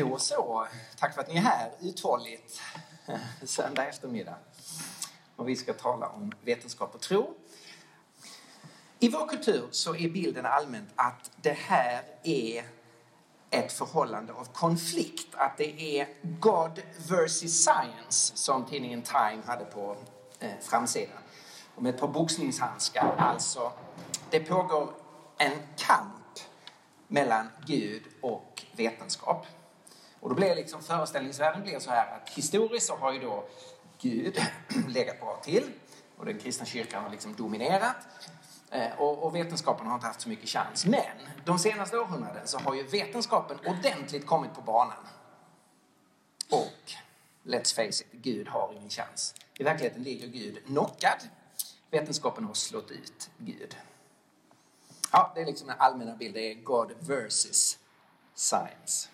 Då så, tack för att ni är här uthålligt söndag eftermiddag. Och vi ska tala om vetenskap och tro. I vår kultur så är bilden allmänt att det här är ett förhållande av konflikt. Att det är God versus science som tidningen Time hade på eh, framsidan. Och med ett par boxningshandskar. Alltså, det pågår en kamp mellan Gud och vetenskap. Och då blev liksom föreställningsvärlden blir så här att historiskt så har ju då Gud legat bra till och den kristna kyrkan har liksom dominerat eh, och, och, vetenskapen har inte haft så mycket chans. Men de senaste århundraden så har ju vetenskapen ordentligt kommit på banan. Och let's face it, Gud har ingen chans. I verkligheten ligger Gud knockad. Vetenskapen har slått ut Gud. Ja, det är liksom den allmänna bilden, det är God versus science.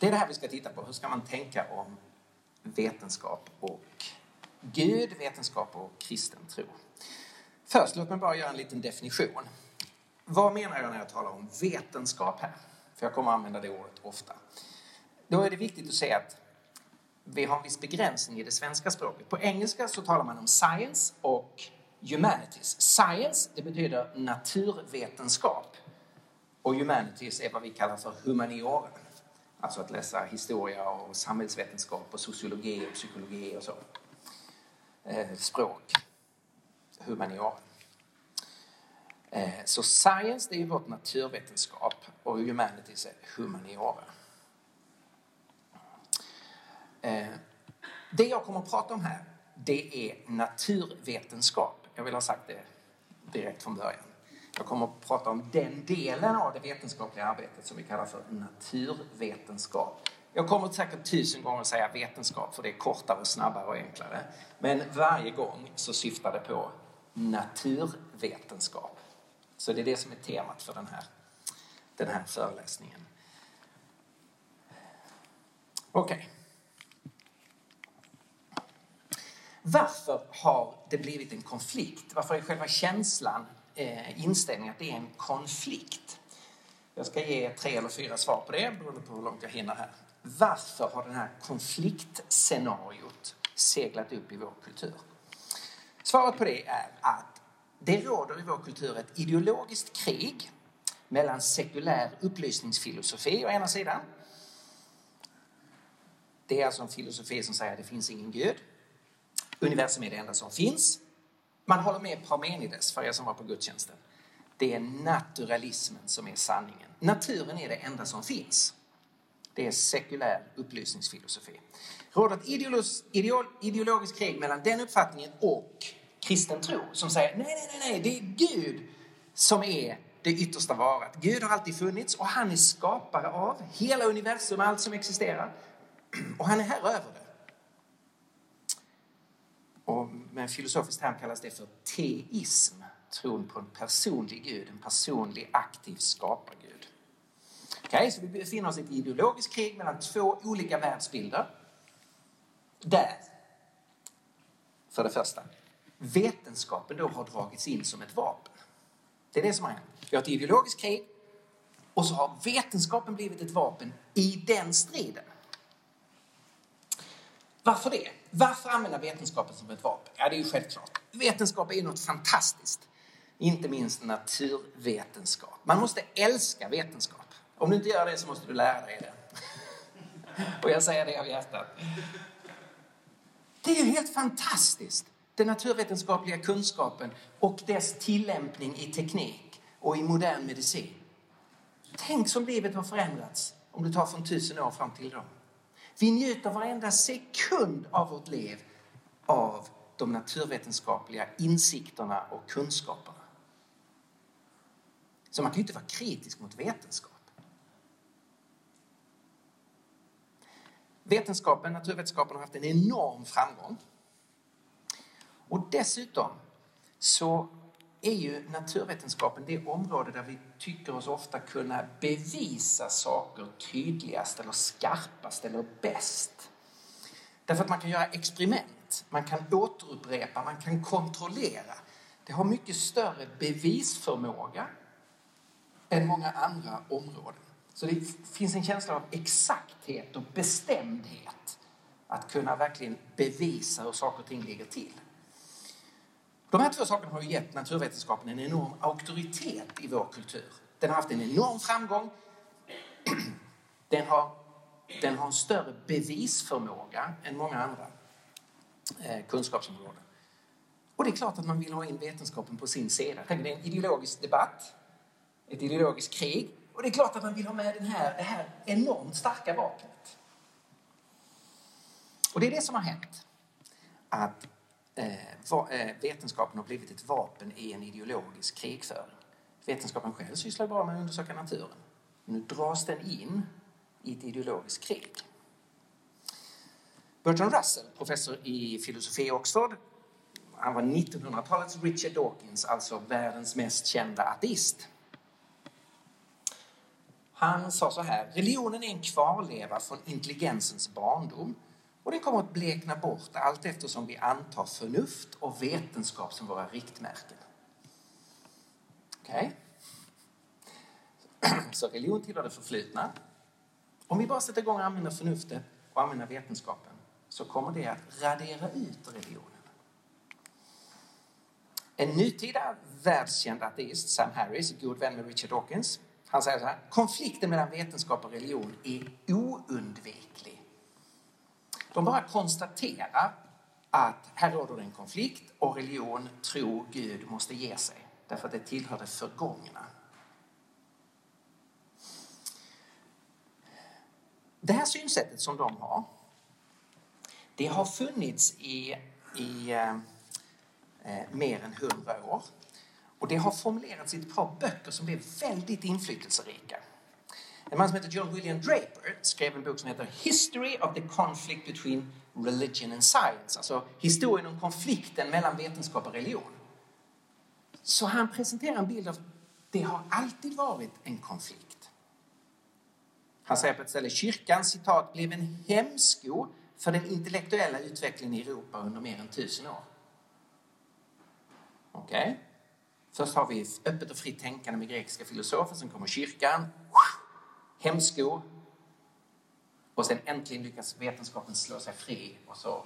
Det är det här vi ska titta på. Hur ska man tänka om vetenskap och Gud, vetenskap och kristen tro? Först, låt mig bara göra en liten definition. Vad menar jag när jag talar om vetenskap här? För jag kommer att använda det ordet ofta. Då är det viktigt att säga att vi har en viss begränsning i det svenska språket. På engelska så talar man om science och humanities. Science, det betyder naturvetenskap. Och humanities är vad vi kallar för humaniora. Alltså att läsa historia och samhällsvetenskap och sociologi och psykologi och så. Eh, språk. Humaniora. Eh, så science det är vårt naturvetenskap och humanities är humaniora. Eh, det jag kommer att prata om här det är naturvetenskap. Jag vill ha sagt det direkt från början. Jag kommer att prata om den delen av det vetenskapliga arbetet som vi kallar för naturvetenskap. Jag kommer säkert tusen gånger säga vetenskap för det är kortare, snabbare och enklare. Men varje gång så syftar det på naturvetenskap. Så det är det som är temat för den här, den här föreläsningen. Okej. Okay. Varför har det blivit en konflikt? Varför är själva känslan eh, inställning att det är en konflikt. Jag ska ge tre eller fyra svar på det beroende på hur långt jag hinner här. Varför har det här konfliktscenariot seglat upp i vår kultur? Svaret på det är att det råder i vår kultur ett ideologiskt krig mellan sekulär upplysningsfilosofi å ena sidan. Det är alltså en filosofi som säger att det finns ingen gud. Universum är det enda som finns. Man håller med Parmenides, för er som var på gudstjänsten. Det är naturalismen som är sanningen. Naturen är det enda som finns. Det är sekulär upplysningsfilosofi. Det råder ett ideologiskt krig mellan den uppfattningen och kristen tro som säger nej, nej, nej, nej, det är Gud som är det yttersta varat. Gud har alltid funnits och han är skapare av hela universum, allt som existerar. Och han är här över det. Och med en filosofisk term kallas det för teism, tron på en personlig Gud, en personlig aktiv skapargud. Okay, så vi befinner oss i ett ideologiskt krig mellan två olika världsbilder. Där, för det första, vetenskapen då har dragits in som ett vapen. Det är det som har hänt. Vi har ett ideologiskt krig och så har vetenskapen blivit ett vapen i den striden. Varför det? Varför använda vetenskapen som ett vapen? Ja, det är ju självklart. Vetenskap är ju något fantastiskt. Inte minst naturvetenskap. Man måste älska vetenskap. Om du inte gör det så måste du lära dig det. Och jag säger det av hjärtat. Det är ju helt fantastiskt. Den naturvetenskapliga kunskapen och dess tillämpning i teknik och i modern medicin. Tänk som livet har förändrats om du tar från tusen år fram till idag. Vi njuter varenda sekund av vårt liv av de naturvetenskapliga insikterna och kunskaperna. Så man kan ju inte vara kritisk mot vetenskap. Vetenskapen, naturvetenskapen har haft en enorm framgång. Och dessutom så är ju naturvetenskapen det område där vi tycker oss ofta kunna bevisa saker tydligast eller skarpast eller bäst. Därför att man kan göra experiment, man kan återupprepa, man kan kontrollera. Det har mycket större bevisförmåga än många andra områden. Så det finns en känsla av exakthet och bestämdhet. Att kunna verkligen bevisa hur saker och ting ligger till. De här två sakerna har ju gett naturvetenskapen en enorm auktoritet i vår kultur. Den har haft en enorm framgång. Den har, den har en större bevisförmåga än många andra eh, kunskapsområden. Och det är klart att man vill ha in vetenskapen på sin sida. Det är en ideologisk debatt, ett ideologiskt krig. Och det är klart att man vill ha med den här, det här enormt starka vapnet. Och det är det som har hänt. Att Eh, eh, vetenskapen har blivit ett vapen i en ideologisk krigföring. Vetenskapen själv sysslar bara med att undersöka naturen. Nu dras den in i ett ideologiskt krig. Bertrand Russell, professor i filosofi i Oxford, han var 1900-talets Richard Dawkins, alltså världens mest kända ateist. Han sa så här, religionen är en kvarleva från intelligensens barndom och den kommer att blekna bort allt eftersom vi antar förnuft och vetenskap som våra riktmärken. Okej? Okay. Så religion tillhör det förflutna. Om vi bara sätter igång och använder förnuftet och använder vetenskapen så kommer det att radera ut religionen. En nutida världskänd ateist, Sam Harris, god vän med Richard Dawkins, han säger så här, konflikten mellan vetenskap och religion är oundviklig. De bara konstaterar att här råder en konflikt och religion, tro, Gud måste ge sig därför att det tillhör det förgångna. Det här synsättet som de har, det har funnits i, i eh, mer än hundra år. Och det har formulerats i ett par böcker som blev väldigt inflytelserika. En man som heter John William Draper skrev en bok som heter History of the conflict between religion and science. Alltså historien om konflikten mellan vetenskap och religion. Så han presenterar en bild av att det har alltid varit en konflikt. Han säger på ett ställe kyrkan citat blev en hämsko för den intellektuella utvecklingen i Europa under mer än tusen år. Okej? Okay. Först har vi öppet och fritt tänkande med grekiska filosofer, sen kommer kyrkan, hämsko, och sen äntligen lyckas vetenskapen slå sig fri och så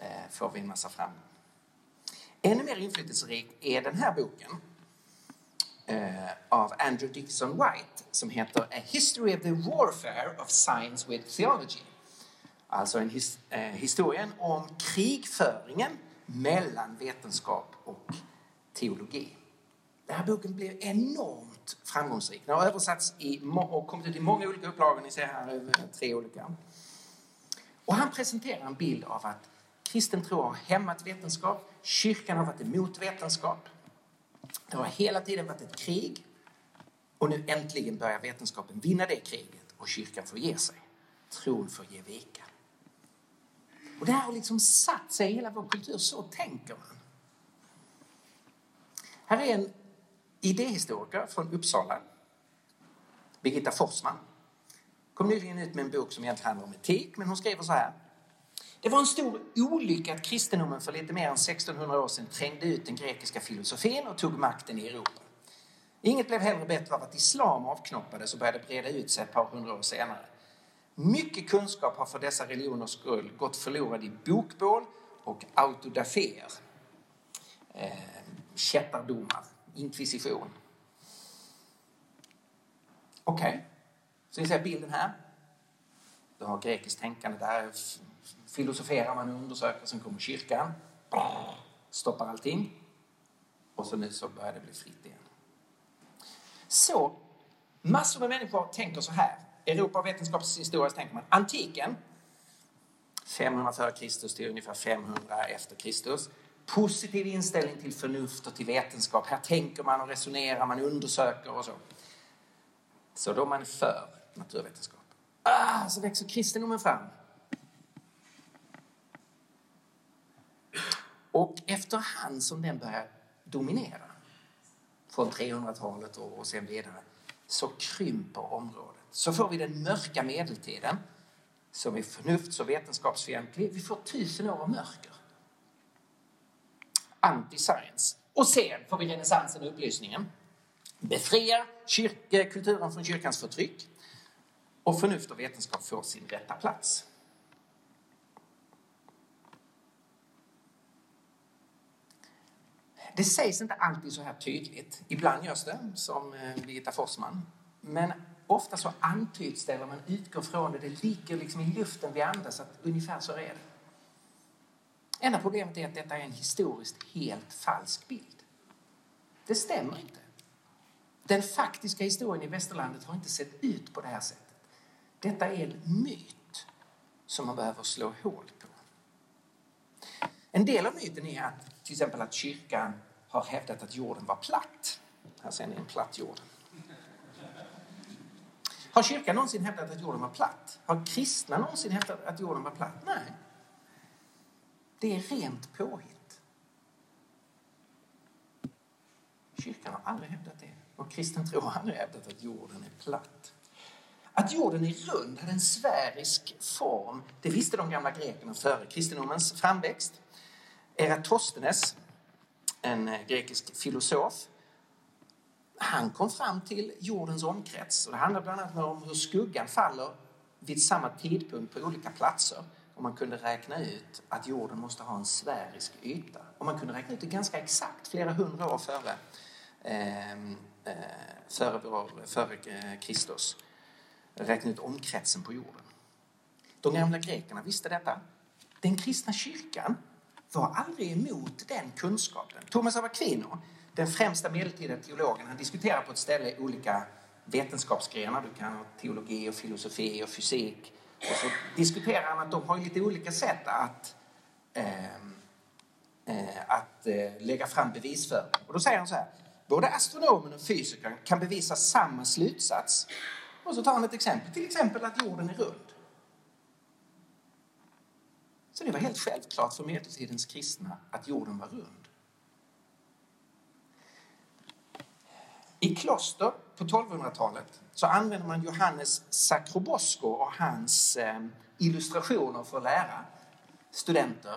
eh, får vi en massa framgång. Ännu mer inflytelserik är den här boken eh, av Andrew Dixon White som heter A History of the Warfare of Science with Theology. Alltså en his, eh, historien om krigföringen mellan vetenskap och teologi. Den här boken blev framgångsrik. Den har översatts i, och kommit ut i många olika upplagor. Ni ser här tre olika. Och han presenterar en bild av att kristen tro har hämmat vetenskap. Kyrkan har varit emot vetenskap. Det har hela tiden varit ett krig. Och nu äntligen börjar vetenskapen vinna det kriget och kyrkan får ge sig. Tron får ge vika. Och det här har liksom satt sig i hela vår kultur. Så tänker man. Här är en idéhistoriker från Uppsala, Birgitta Forsman. Kom nyligen ut med en bok som egentligen handlar om etik, men hon skriver så här. Det var en stor olycka att kristendomen för lite mer än 1600 år sedan trängde ut den grekiska filosofin och tog makten i Europa. Inget blev heller bättre av att islam avknoppades och började breda ut sig ett par hundra år senare. Mycket kunskap har för dessa religioners skull gått förlorad i bokbål och autodaféer. Eh, kättardomar, inkvisition. Okej, okay. så ni ser bilden här. Du har grekiskt tänkande där filosoferar man och undersöker, sen kommer kyrkan, stoppar allting och så nu så börjar det bli fritt igen. Så massor med människor tänker så här. Europa vetenskapshistoriskt tänker man antiken 500 före Kristus till ungefär 500 efter Kristus positiv inställning till förnuft och till vetenskap. Här tänker man och resonerar, man undersöker och så. Så då är man för naturvetenskap. Ah, så växer kristendomen fram. Och efterhand som den börjar dominera, från 300-talet och sen vidare, så krymper området. Så får vi den mörka medeltiden, som är förnufts och vetenskapsfientlig. Vi får tusen år av mörker anti-science. Och sen får vi renässansen och upplysningen. Befria kyrk- kulturen från kyrkans förtryck och förnuft och vetenskap får sin rätta plats. Det sägs inte alltid så här tydligt. Ibland görs det, som eh, Birgitta Forsman. Men ofta så antyds det, eller man utgår från det, det ligger liksom i luften vi andas, att ungefär så är det. Enda problemet är att detta är en historiskt helt falsk bild. Det stämmer inte. Den faktiska historien i västerlandet har inte sett ut på det här sättet. Detta är en myt som man behöver slå hål på. En del av myten är att till exempel att kyrkan har hävdat att jorden var platt. Här ser ni en platt jord. Har kyrkan någonsin hävdat att jorden var platt? Har kristna någonsin hävdat att jorden var platt? Nej. Det är rent påhitt. Kyrkan har aldrig hävdat det. Och kristen tro har aldrig hävdat att jorden är platt. Att jorden är rund, hade en sfärisk form, det visste de gamla grekerna före kristendomens framväxt. Eratosthenes, en eh, grekisk filosof, han kom fram till jordens omkrets. Och det handlar bland annat om hur skuggan faller vid samma tidpunkt på olika platser om man kunde räkna ut att jorden måste ha en sfärisk yta. Om man kunde räkna ut det ganska exakt, flera hundra år före, ehm, eh, före, vår, före eh, Kristus. Räkna ut omkretsen på jorden. De gamla grekerna visste detta. Den kristna kyrkan var aldrig emot den kunskapen. Thomas av Aquino, den främsta medeltida teologen, han diskuterar på ett ställe olika vetenskapsgrenar. Du kan ha teologi och filosofi och fysik. Och så diskuterar han att de har lite olika sätt att, eh, eh, att eh, lägga fram bevis för. Och då säger han så här. Både astronomen och fysikern kan bevisa samma slutsats. Och så tar han ett exempel. Till exempel att jorden är rund. Så det var helt självklart för medeltidens kristna att jorden var rund. I kloster på 1200-talet så använder man Johannes Sacrobosco och hans eh, illustrationer för att lära studenter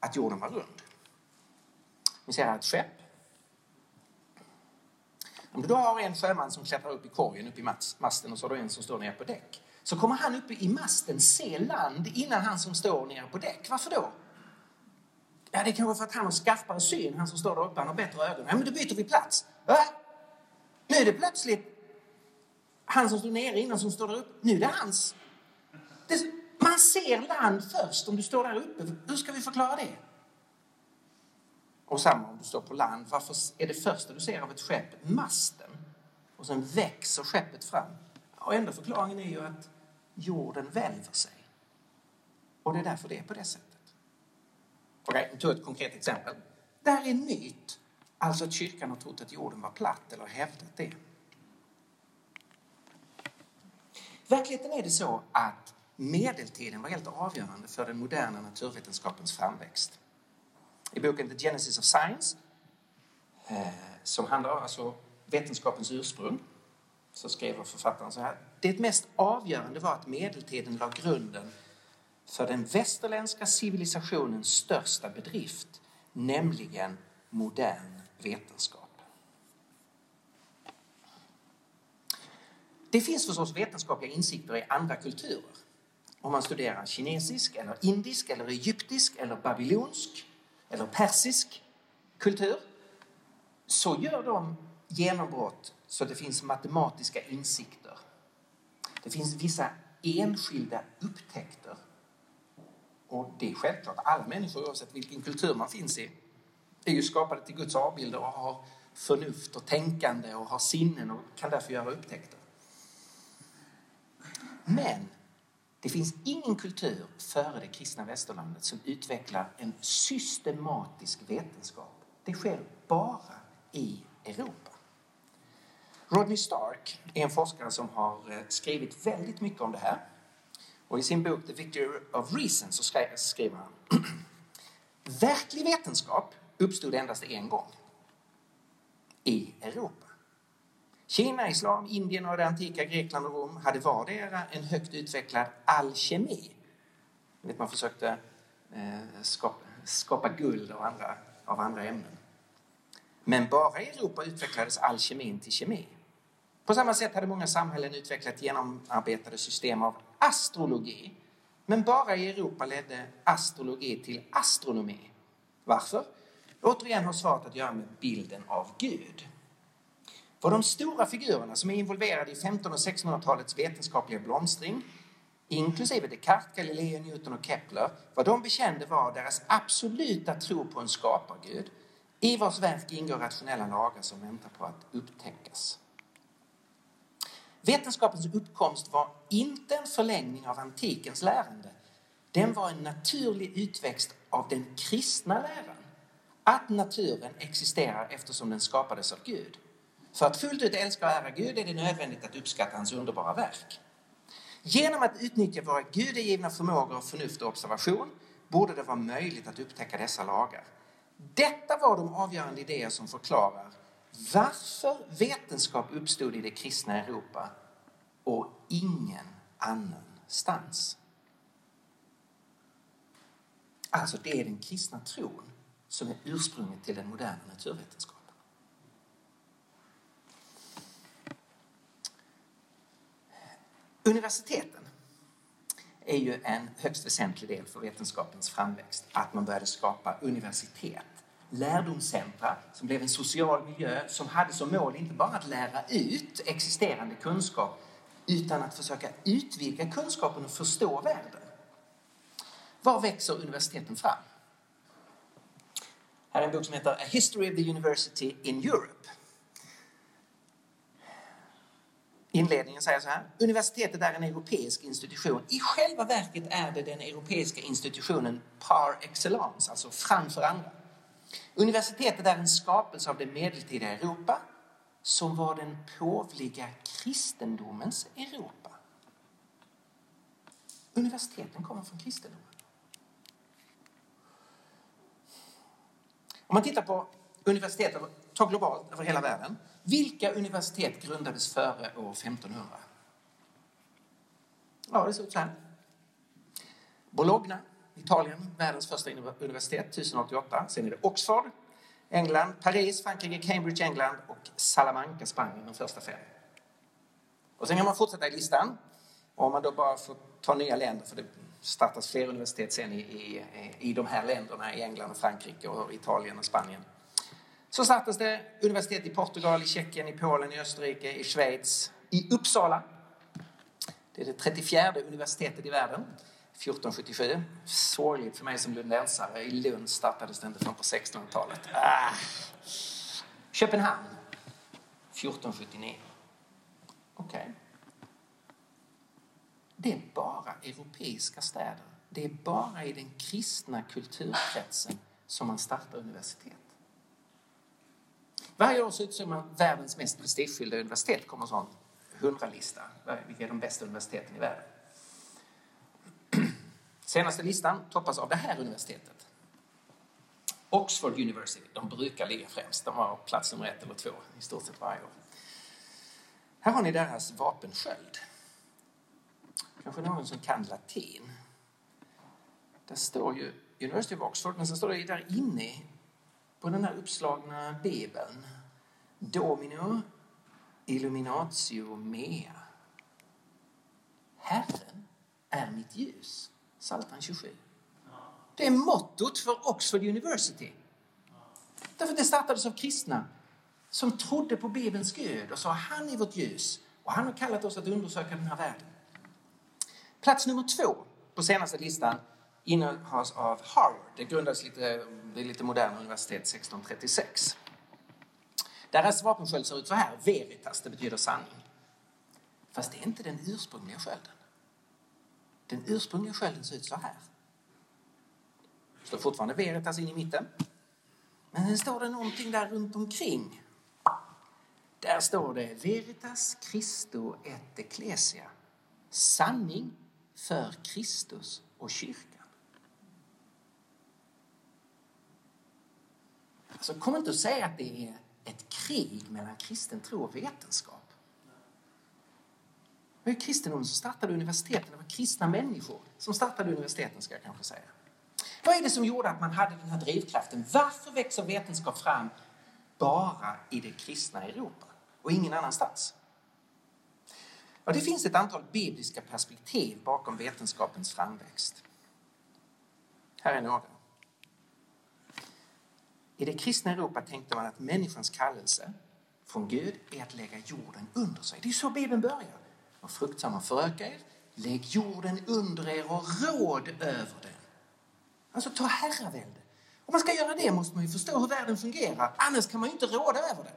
att jorden var rund. Ni ser här ett skepp. Om du då har en sjöman som klättrar upp i korgen, upp i masten och så har du en som står nere på däck så kommer han uppe i masten se land innan han som står nere på däck. Varför då? Ja, det är kanske för att han har skarpare syn, han som står där uppe, han har bättre ögon. Ja, men då byter vi plats. Va? Nu är det plötsligt han som stod nere innan som står där uppe. Nu är det hans. Det, man ser land först om du står där uppe. Hur ska vi förklara det? Och samma om du står på land. Varför är det första du ser av ett skepp masten? Och sen växer skeppet fram. Och enda förklaringen är ju att jorden välver sig. Och det är därför det är på det sättet. Okej, okay, jag ett konkret exempel. Det här är en myt. Alltså att kyrkan har trott att jorden var platt eller hävdat det. Verkligheten är det så att medeltiden var helt avgörande för den moderna naturvetenskapens framväxt. I boken The Genesis of Science, eh, som handlar om alltså vetenskapens ursprung, så skriver författaren så här. Det mest avgörande var att medeltiden la grunden för den västerländska civilisationens största bedrift, nämligen modern vetenskap. Det finns förstås vetenskapliga insikter i andra kulturer. Om man studerar kinesisk, eller indisk, eller egyptisk, eller babylonsk eller persisk kultur så gör de genombrott så det finns matematiska insikter. Det finns vissa enskilda upptäckter. Och det är självklart, alla människor oavsett vilken kultur man finns i är ju skapade till Guds avbilder och har förnuft och tänkande och har sinnen och kan därför göra upptäckter. Men det finns ingen kultur före det kristna västerlandet som utvecklar en systematisk vetenskap. Det sker bara i Europa. Rodney Stark är en forskare som har eh, skrivit väldigt mycket om det här. Och I sin bok The Victory of Reason så skriver han Verklig vetenskap uppstod endast en gång. I Europa. Kina, islam, Indien och det antika Grekland och Rom hade vardera en högt utvecklad alkemi. Man försökte eh, skapa, skapa guld av andra, av andra ämnen. Men bara i Europa utvecklades alkemin till kemi. På samma sätt hade många samhällen utvecklat genomarbetade system av astrologi. Men bara i Europa ledde astrologi till astronomi. Varför? Återigen har svaret att göra med bilden av Gud. För de stora figurerna som är involverade i 1500 och 1600-talets vetenskapliga blomstring, inklusive Descartes, Galileo, Newton och Kepler, vad de bekände var deras absoluta tro på en skapargud i vars verk ingår rationella lagar som väntar på att upptäckas. Vetenskapens uppkomst var inte en förlängning av antikens lärande. Den var en naturlig utväxt av den kristna läran. Att naturen existerar eftersom den skapades av Gud. För att fullt ut älska och ära Gud är det nödvändigt att uppskatta hans underbara verk. Genom att utnyttja våra gudegivna förmågor förnuft och observation borde det vara möjligt att upptäcka dessa lagar. Detta var de avgörande idéer som förklarar varför vetenskap uppstod i det kristna Europa och ingen annanstans. Alltså, det är den kristna tron som är ursprunget till den moderna naturvetenskapen. Universiteten är ju en högst väsentlig del för vetenskapens framväxt. Att man började skapa universitet, lärdomscentra som blev en social miljö som hade som mål inte bara att lära ut existerande kunskap utan att försöka utvidga kunskapen och förstå världen. Var växer universiteten fram? Här är en bok som heter A History of the University in Europe. Inledningen säger så här. Universitetet är en europeisk institution. I själva verket är det den europeiska institutionen par excellence, alltså framför andra. Universitetet är en skapelse av det medeltida Europa som var den påvliga kristendomens Europa. Universiteten kommer från kristendomen. Om man tittar på universitet, ta globalt över hela världen. Vilka universitet grundades före år 1500? Ja, det ser ut så här. Bologna, Italien, världens första universitet, 1088. Sen är det Oxford, England, Paris, Frankrike, Cambridge, England och Salamanca, Spanien, de första fem. Och sen kan man fortsätta i listan. Om man då bara får ta nya länder, för det startas fler universitet sen i, i, i de här länderna, i England och Frankrike och Italien och Spanien. Så sattes det universitet i Portugal, i Tjeckien, i Polen, i Österrike, i Schweiz, i Uppsala. Det är det 34 universitetet i världen. 1477. Sorgligt för mig som lundensare. I Lund startades det inte förrän på 1600-talet. Ah. Köpenhamn. 1479. Okej. Okay. Det är bara europeiska städer. Det är bara i den kristna kulturkretsen som man startar universitet. Varje år så utser man världens mest prestigefyllda universitet. kommer en sån hundralista. Vilka är de bästa universiteten i världen? Senaste listan toppas av det här universitetet. Oxford University. De brukar ligga främst. De har plats nummer ett eller två i stort sett varje år. Här har ni deras vapensköld. Kanske någon som kan latin. Där står ju University of Oxford, men sen står det där inne på den här uppslagna bibeln Domino illuminatio mea. Herren är mitt ljus. Psaltaren 27. Det är mottot för Oxford University. Därför att det startades av kristna som trodde på Bibelns Gud och sa han är vårt ljus och han har kallat oss att undersöka den här världen. Plats nummer två på senaste listan innehas av Harvard. Det grundades lite, det är lite moderna universitet 1636. Deras vapensköld ser ut så här. Veritas, det betyder sanning. Fast det är inte den ursprungliga skölden. Den ursprungliga skölden ser ut så här. Det står fortfarande Veritas in i mitten. Men sen står det någonting där runt omkring. Där står det Veritas Christo et Ecclesia. Sanning för Kristus och kyrkan. Alltså, kom inte och säg att det är ett krig mellan kristen tro och vetenskap. Det var ju kristendomen som startade universiteten. Det var kristna människor som startade universiteten, ska jag kanske säga. Vad är det som gjorde att man hade den här drivkraften? Varför växer vetenskap fram bara i det kristna Europa och ingen annanstans. Ja, det finns ett antal bibliska perspektiv bakom vetenskapens framväxt. Här är några. I det kristna Europa tänkte man att människans kallelse från Gud är att lägga jorden under sig. Det är så Bibeln börjar. Var fruktsamma och föröka er. Lägg jorden under er och råd över den. Alltså ta herravälde. Om man ska göra det måste man ju förstå hur världen fungerar. Annars kan man ju inte råda över den.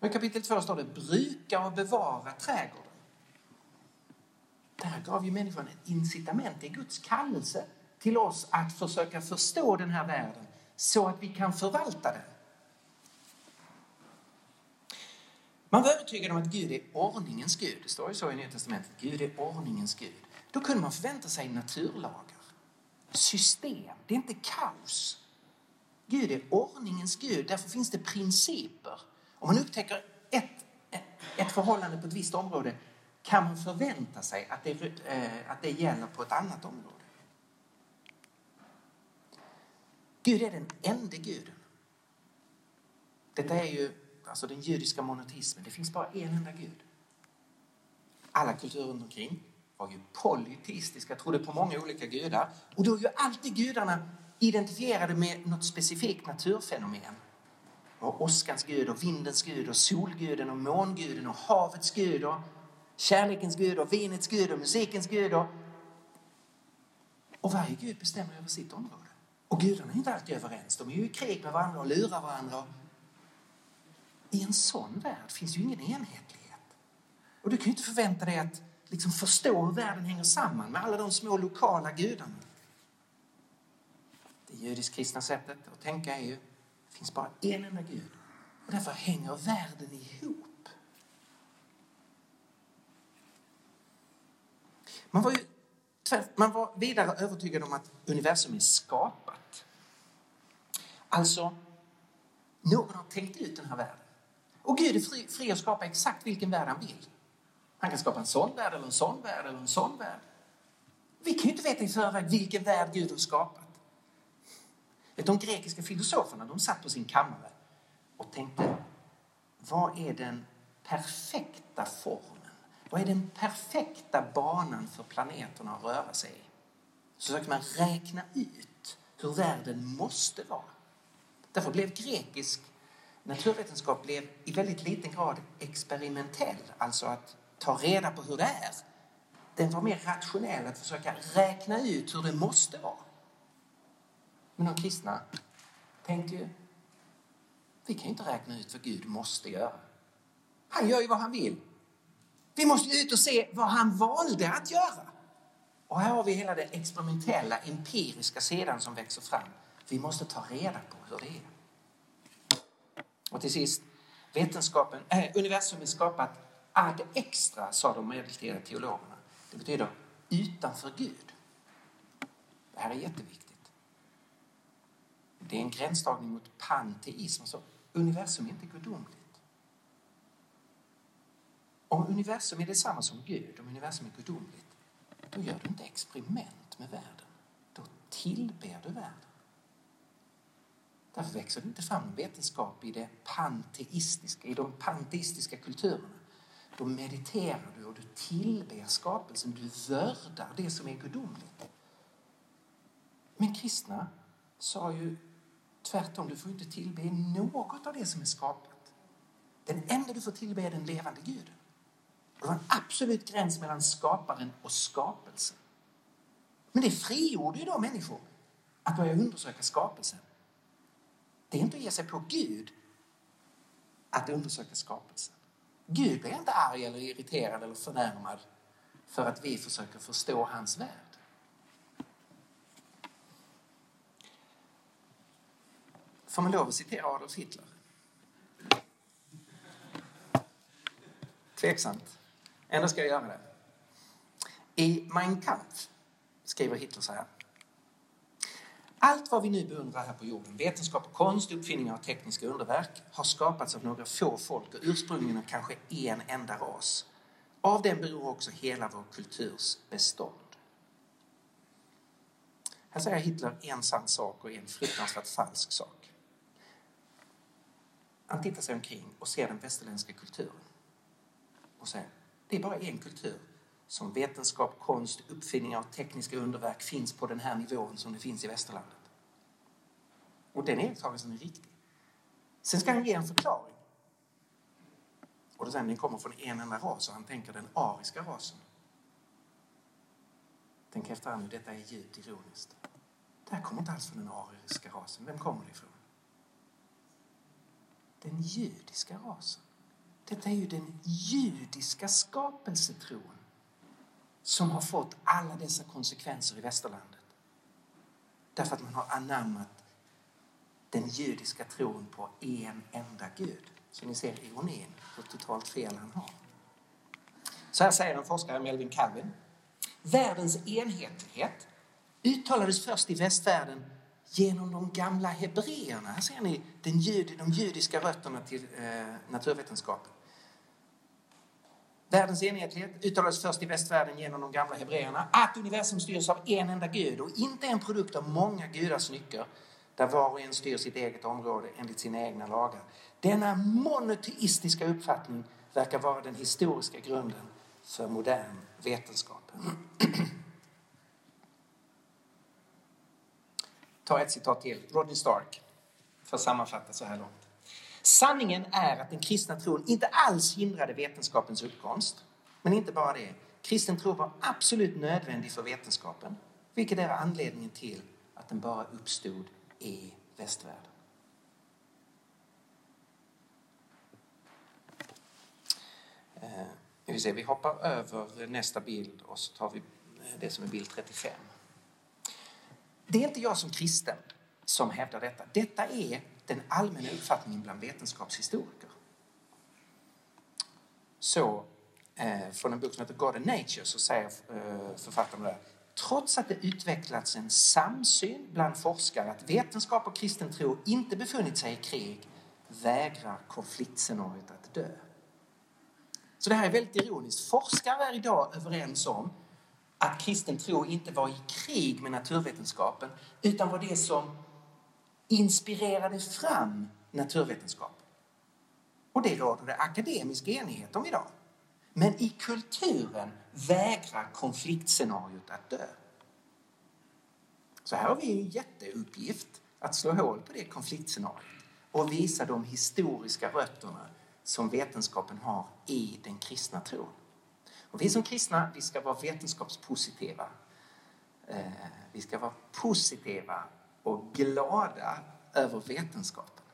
Och I kapitel 2 står det bruka och bevara trädgården. Där gav ju människan ett incitament. Det är Guds kallelse till oss att försöka förstå den här världen så att vi kan förvalta den. Man var övertygad om att Gud är ordningens Gud. Det står ju så i Nya Testamentet. Gud är ordningens Gud. Då kunde man förvänta sig naturlagar, system. Det är inte kaos. Gud är ordningens Gud. Därför finns det principer. Om man upptäcker ett, ett förhållande på ett visst område kan man förvänta sig att det, eh, att det gäller på ett annat område. Gud är den enda guden. Detta är ju alltså den judiska monoteismen. Det finns bara en enda gud. Alla kulturer runt omkring var ju polyteistiska, trodde på många olika gudar. Och då är ju alltid gudarna identifierade med något specifikt naturfenomen. Och åskans gud och vindens gud och solguden och månguden och havets gud och kärlekens gud och vinets gud och musikens gud. Och, och varje gud bestämmer över sitt område. Och gudarna är inte alltid överens. De är ju i krig med varandra och lurar varandra. I en sån värld finns ju ingen enhetlighet. Och du kan ju inte förvänta dig att liksom förstå hur världen hänger samman med alla de små lokala gudarna. Det judisk-kristna sättet att tänka är ju, det finns bara en enda gud. Och därför hänger världen ihop. Man var, ju, man var vidare övertygad om att universum är skapat. Alltså, någon har tänkt ut den här världen. Och Gud är fri, fri att skapa exakt vilken värld han vill. Han kan skapa en sån värld eller en sån värld eller en sån värld. Vi kan ju inte veta i förväg vilken värld Gud har skapat. De grekiska filosoferna de satt på sin kammare och tänkte, vad är den perfekta formen? Vad är den perfekta banan för planeterna att röra sig i? Så försökte man räkna ut hur världen måste vara. Därför blev grekisk naturvetenskap blev i väldigt liten grad experimentell, alltså att ta reda på hur det är. Den var mer rationell, att försöka räkna ut hur det måste vara. Men de kristna tänkte ju, vi kan ju inte räkna ut vad Gud måste göra. Han gör ju vad han vill. Vi måste ut och se vad han valde att göra. Och här har vi hela den experimentella, empiriska sidan som växer fram. Vi måste ta reda på hur det är. Och till sist, vetenskapen, äh, universum är skapat ad extra, sa de medeltida teologerna. Det betyder utanför Gud. Det här är jätteviktigt. Det är en gränsdragning mot panteism. Alltså, universum är inte gudomligt. Om universum är detsamma som Gud, om universum är gudomligt, då gör du inte experiment med världen. Då tillber du världen. Därför växer det inte fram vetenskap i det panteistiska, i de panteistiska kulturerna. Då mediterar du och du tillber skapelsen, du vördar det som är gudomligt. Men kristna sa ju tvärtom, du får inte tillbe något av det som är skapat. Den enda du får tillbe är den levande guden. Det var en absolut gräns mellan skaparen och skapelsen. Men det frigjorde ju då människor att börja undersöka skapelsen. Det är inte att ge sig på Gud att undersöka skapelsen. Gud blir inte arg eller irriterad eller förnärmad för att vi försöker förstå hans värld. Får man lov att citera Adolf Hitler? Tveksamt. Ändå ska jag göra det. I Mein Kampf skriver Hitler så här. Allt vad vi nu beundrar här på jorden, vetenskap och konst, uppfinningar och tekniska underverk, har skapats av några få folk och ursprungligen av kanske en enda ras. Av den beror också hela vår kulturs bestånd. Här säger Hitler en sann sak och en fruktansvärt falsk sak. Han tittar sig omkring och ser den västerländska kulturen. Och säger, det är bara en kultur som vetenskap, konst, uppfinningar och tekniska underverk finns på den här nivån som det finns i västerlandet. Och den iakttagelsen är riktig. Sen ska han ge en förklaring. Och då säger han den kommer från en enda ras och han tänker den ariska rasen. Tänk efter här nu, detta är djupt ironiskt. Det här kommer inte alls från den ariska rasen. Vem kommer det ifrån? Den judiska rasen. Detta är ju den judiska skapelsetron som har fått alla dessa konsekvenser i västerlandet. Därför att man har anammat den judiska tron på en enda Gud. Så ni ser ironin, hur totalt fel han har. Så här säger en forskare, Melvin Calvin. Världens enhetlighet uttalades först i västvärlden genom de gamla hebreerna. Här ser ni den jud, de judiska rötterna till eh, naturvetenskapen. Världens enhetlighet uttalades först i västvärlden genom de gamla hebreerna. Att universum styrs av en enda gud och inte en produkt av många gudars nycker där var och en styr sitt eget område enligt sina egna lagar. Denna monoteistiska uppfattning verkar vara den historiska grunden för modern vetenskap. Ta ett citat till. Rodney Stark, för att sammanfatta så här långt. Sanningen är att den kristna tron inte alls hindrade vetenskapens uppkomst. Men inte bara det. Kristen tro var absolut nödvändig för vetenskapen, vilket är anledningen till att den bara uppstod i västvärlden. Eh, vi, vi hoppar över nästa bild och så tar vi eh, det som är bild 35. Det är inte jag som kristen som hävdar detta. Detta är den allmänna uppfattningen bland vetenskapshistoriker. Så eh, från en bok som heter God and Nature så säger eh, författaren där Trots att det utvecklats en samsyn bland forskare att vetenskap och kristen tro inte befunnit sig i krig vägrar konfliktscenariot att dö. Så det här är väldigt ironiskt. Forskare är idag överens om att kristen tro inte var i krig med naturvetenskapen utan var det som inspirerade fram naturvetenskap. Och det råder det akademisk enighet om idag. Men i kulturen vägrar konfliktscenariot att dö. Så här har vi en jätteuppgift att slå hål på det konfliktscenariot och visa de historiska rötterna som vetenskapen har i den kristna tron. Och vi som kristna, vi ska vara vetenskapspositiva. Eh, vi ska vara positiva och glada över vetenskapen.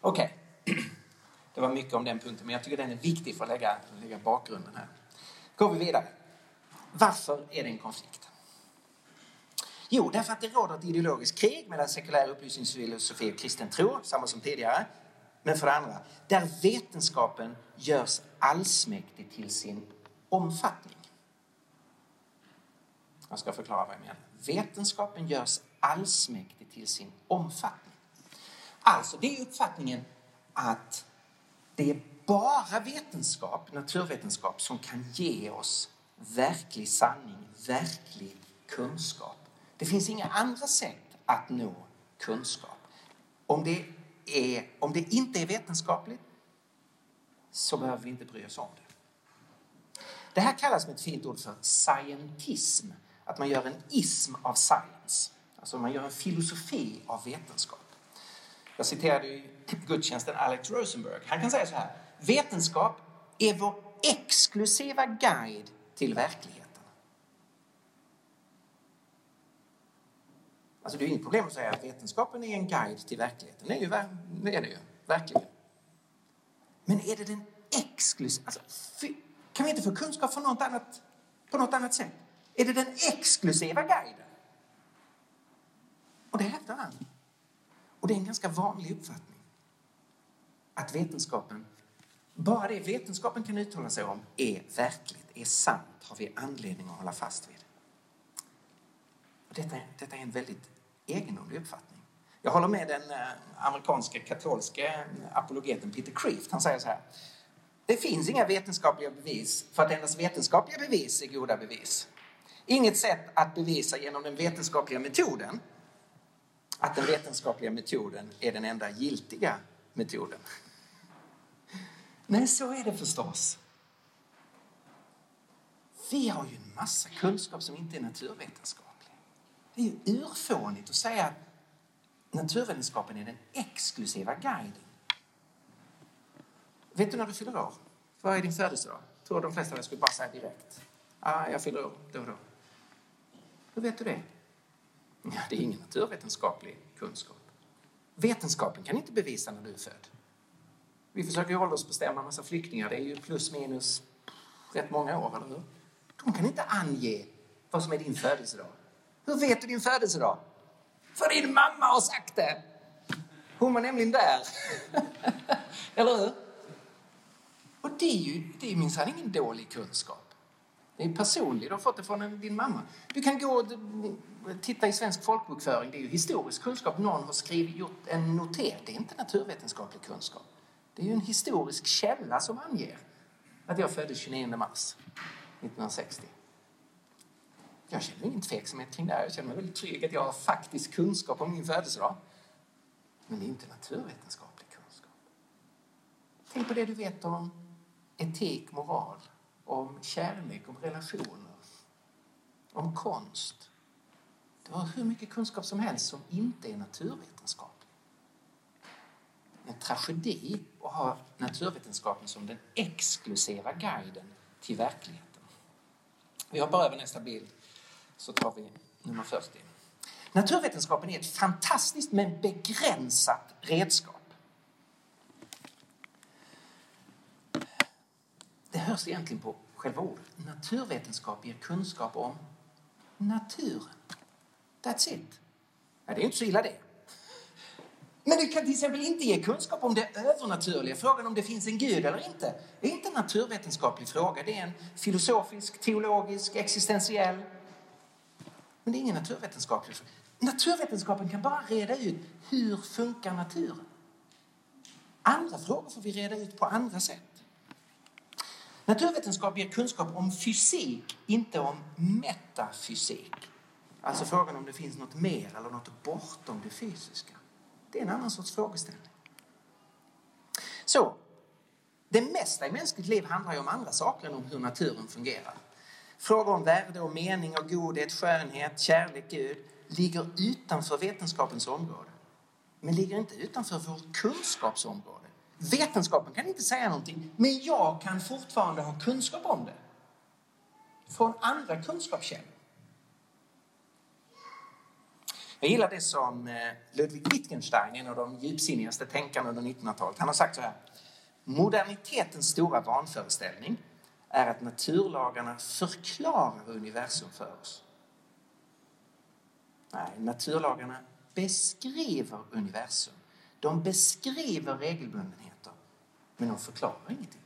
Okej, okay. det var mycket om den punkten, men jag tycker den är viktig för att lägga, lägga bakgrunden här. Går vi vidare. Varför är det en konflikt? Jo, därför att det råder ett ideologiskt krig mellan sekulär upplysningsfilosofi och kristen tro, samma som tidigare. Men för det andra, där vetenskapen görs allsmäktig till sin omfattning. Jag ska förklara vad jag menar. Vetenskapen görs allsmäktig till sin omfattning. Alltså, det är uppfattningen att det är bara vetenskap, naturvetenskap, som kan ge oss verklig sanning, verklig kunskap. Det finns inga andra sätt att nå kunskap. Om det, är, om det inte är vetenskapligt så behöver vi inte bry oss om det. Det här kallas med ett fint ord för scientism. Att man gör en ism av science. Alltså man gör en filosofi av vetenskap. Jag citerade i gudstjänsten Alex Rosenberg. Han kan säga så här. Vetenskap är vår exklusiva guide till verkligheten. Alltså det är inget problem att säga att vetenskapen är en guide till verkligheten. Det är, ju, det är det ju, verkligen. Men är det den exklusiva... Alltså, kan vi inte få kunskap från något annat, på något annat sätt? Är det den exklusiva guiden? Och det hävdar han. Och det är en ganska vanlig uppfattning. Att vetenskapen, bara det vetenskapen kan uttala sig om är verkligt, är sant, har vi anledning att hålla fast vid. Och detta, detta är en väldigt egendomlig uppfattning. Jag håller med den eh, amerikanske katolske eh, apologeten Peter Kreeft. Han säger så här. Det finns inga vetenskapliga bevis för att endast vetenskapliga bevis är goda bevis. Inget sätt att bevisa genom den vetenskapliga metoden att den vetenskapliga metoden är den enda giltiga metoden. Nej, så är det förstås. Vi har ju en massa kunskap som inte är naturvetenskaplig. Det är ju urfånigt att säga att naturvetenskapen är den exklusiva guiden. Vet du när du fyller år? Vad är din födelsedag? Tror de flesta av er skulle bara säga direkt. Ah, jag fyller år då och då. Hur vet du det? Ja, det är ingen naturvetenskaplig kunskap. Vetenskapen kan inte bevisa när du är född. Vi försöker ju åldersbestämma en massa flyktingar. Det är ju plus minus rätt många år, eller hur? De kan inte ange vad som är din födelsedag. Hur vet du din födelsedag? För din mamma har sagt det! Hon var nämligen där. eller hur? Och det är ju det är minsann ingen dålig kunskap. Det är personlig, du har fått det från din mamma. Du kan gå och titta i svensk folkbokföring, det är ju historisk kunskap. Någon har skrivit, gjort en notering, det är inte naturvetenskaplig kunskap. Det är ju en historisk källa som anger att jag föddes 29 mars 1960. Jag känner ingen tveksamhet kring det här. Jag känner mig väldigt trygg att jag har faktisk kunskap om min födelsedag. Men det är inte naturvetenskaplig kunskap. Tänk på det du vet om etik, moral, om kärlek, om relationer, om konst. Du har hur mycket kunskap som helst som inte är naturvetenskaplig. En tragedi att ha naturvetenskapen som den exklusiva guiden till verkligheten. Vi hoppar över nästa bild så tar vi nummer 40. Naturvetenskapen är ett fantastiskt men begränsat redskap. Det hörs egentligen på själva ordet. Naturvetenskap ger kunskap om naturen. That's it. Ja, det är inte så illa det. Men det kan till exempel inte ge kunskap om det övernaturliga. Frågan om det finns en gud eller inte det är inte en naturvetenskaplig fråga. Det är en filosofisk, teologisk, existentiell. Men det är ingen naturvetenskaplig fråga. Naturvetenskapen kan bara reda ut hur funkar naturen. Andra frågor får vi reda ut på andra sätt. Naturvetenskap ger kunskap om fysik, inte om metafysik. Alltså frågan om det finns något mer eller något bortom det fysiska. Det är en annan sorts frågeställning. Så, det mesta i mänskligt liv handlar ju om andra saker än om hur naturen fungerar. Frågor om värde och mening och godhet, skönhet, kärlek, Gud ligger utanför vetenskapens område. Men ligger inte utanför vårt kunskapsområde. Vetenskapen kan inte säga någonting, men jag kan fortfarande ha kunskap om det. Från andra kunskapskällor. Jag gillar det som eh, Ludwig Wittgenstein, en av de djupsinnigaste tänkarna under 1900-talet, han har sagt så här. Modernitetens stora vanföreställning är att naturlagarna förklarar universum för oss. Nej, naturlagarna beskriver universum. De beskriver regelbundenhet men de förklarar ingenting.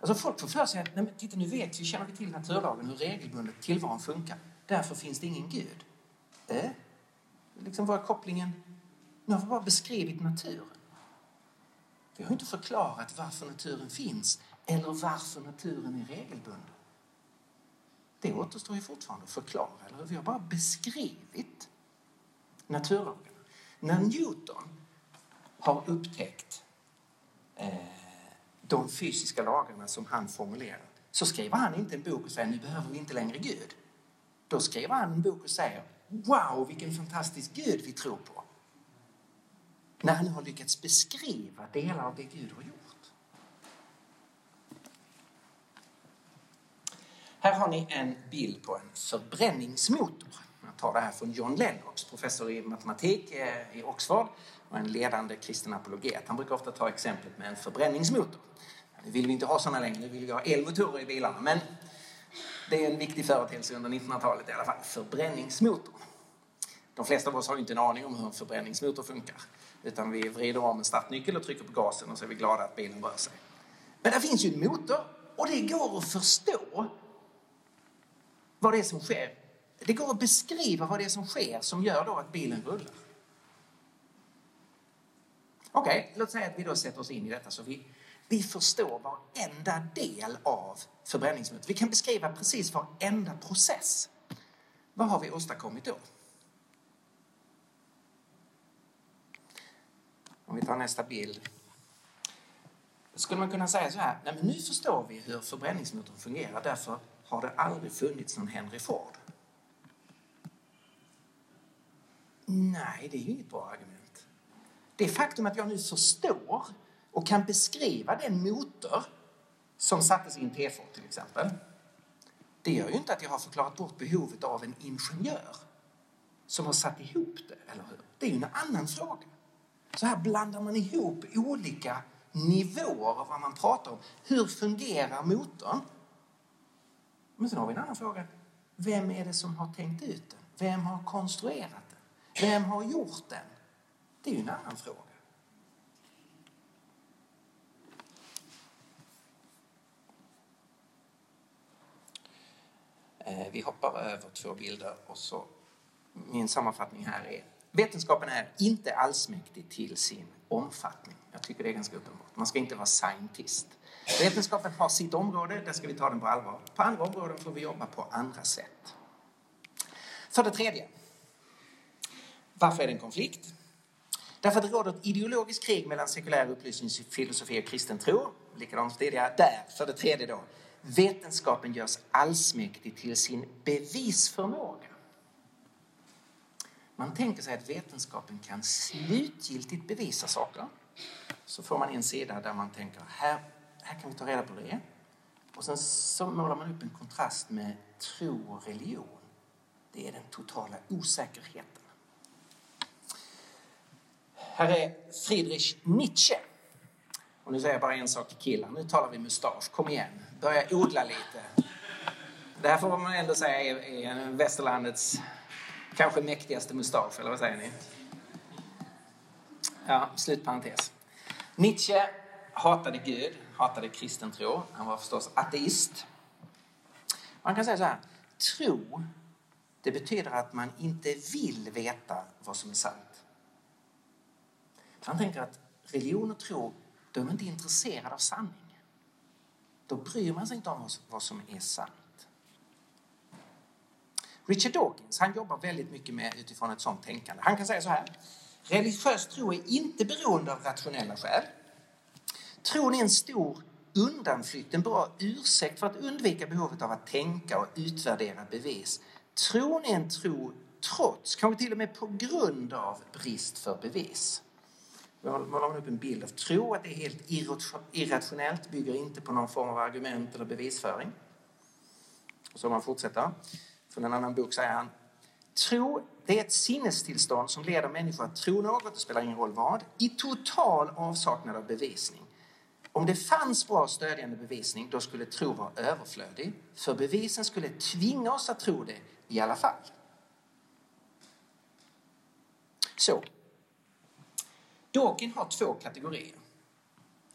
Alltså folk får för sig att, nej men titta nu vet vi, känner vi till naturlagen, hur regelbundet tillvaron funkar. Därför finns det ingen Gud. Äh? Liksom var kopplingen? Nu har vi bara beskrivit naturen. Vi har inte förklarat varför naturen finns eller varför naturen är regelbunden. Det återstår ju fortfarande att förklara, eller Vi har bara beskrivit naturlagen. När Newton har upptäckt eh, de fysiska lagarna som han formulerat så skriver han inte en bok och säger nu behöver vi inte längre Gud. Då skriver han en bok och säger wow vilken fantastisk Gud vi tror på. När han har lyckats beskriva delar av det Gud har gjort. Här har ni en bild på en förbränningsmotor. Jag tar det här från John Lennox, professor i matematik eh, i Oxford och en ledande kristen apologet. Han brukar ofta ta exemplet med en förbränningsmotor. Nu vill vi inte ha sådana längre, nu vill vi ha elmotorer i bilarna. Men det är en viktig företeelse under 1900-talet i alla fall, förbränningsmotorn. De flesta av oss har ju inte en aning om hur en förbränningsmotor funkar. Utan vi vrider om en startnyckel och trycker på gasen och så är vi glada att bilen rör sig. Men det finns ju en motor och det går att förstå vad det är som sker. Det går att beskriva vad det är som sker som gör då att bilen rullar. Okej, okay, låt säga att vi då sätter oss in i detta så vi, vi förstår varenda del av förbränningsmotorn. Vi kan beskriva precis varenda process. vad har vi åstadkommit då? Om vi tar nästa bild. Skulle man kunna säga så här, nej men nu förstår vi hur förbränningsmotorn fungerar, därför har det aldrig funnits någon Henry Ford. Nej, det är ju inget bra argument. Det faktum att jag nu förstår och kan beskriva den motor som sattes i en T4 till exempel, det gör ju inte att jag har förklarat bort behovet av en ingenjör som har satt ihop det, eller hur? Det är ju en annan fråga. Så här blandar man ihop olika nivåer av vad man pratar om. Hur fungerar motorn? Men sen har vi en annan fråga. Vem är det som har tänkt ut den? Vem har konstruerat den? Vem har gjort den? Det är ju en annan fråga. Eh, vi hoppar över två bilder och så min sammanfattning här är Vetenskapen är inte allsmäktig till sin omfattning. Jag tycker det är ganska uppenbart. Man ska inte vara scientist. Vetenskapen har sitt område, där ska vi ta den på allvar. På andra områden får vi jobba på andra sätt. För det tredje. Varför är det en konflikt? Därför att det råder ett ideologiskt krig mellan sekulär upplysningsfilosofi och kristen tro. Likadant tidigare. Där, för det tredje då. Vetenskapen görs allsmäktig till sin bevisförmåga. Man tänker sig att vetenskapen kan slutgiltigt bevisa saker. Så får man en sida där man tänker här, här kan vi ta reda på det. Och sen så målar man upp en kontrast med tro och religion. Det är den totala osäkerheten. Här är Friedrich Nietzsche. Och nu säger jag bara en sak till killar. Nu talar vi mustasch. Kom igen, börja odla lite. Det här får man ändå säga är, är västerlandets kanske mäktigaste mustasch, eller vad säger ni? Ja, slutparentes. Nietzsche hatade Gud, hatade kristen tro. Han var förstås ateist. Man kan säga så här, tro, det betyder att man inte vill veta vad som är sant. Han tänker att religion och tro, de är inte intresserade av sanning. Då bryr man sig inte om vad som är sant. Richard Dawkins han jobbar väldigt mycket med utifrån ett sånt tänkande. Han kan säga så här. Religiös tro är inte beroende av rationella skäl. Tron är en stor undanflykt, en bra ursäkt för att undvika behovet av att tänka och utvärdera bevis. Tron är en tro trots, kanske till och med på grund av brist för bevis. Då målar man upp en bild av tro, att det är helt irrationellt, bygger inte på någon form av argument eller bevisföring. Och så man fortsätter. Från en annan bok säger han Tro, det är ett sinnestillstånd som leder människor att tro något, det spelar ingen roll vad, i total avsaknad av bevisning. Om det fanns bra stödjande bevisning, då skulle tro vara överflödig, för bevisen skulle tvinga oss att tro det i alla fall. Så. Dawkins har två kategorier.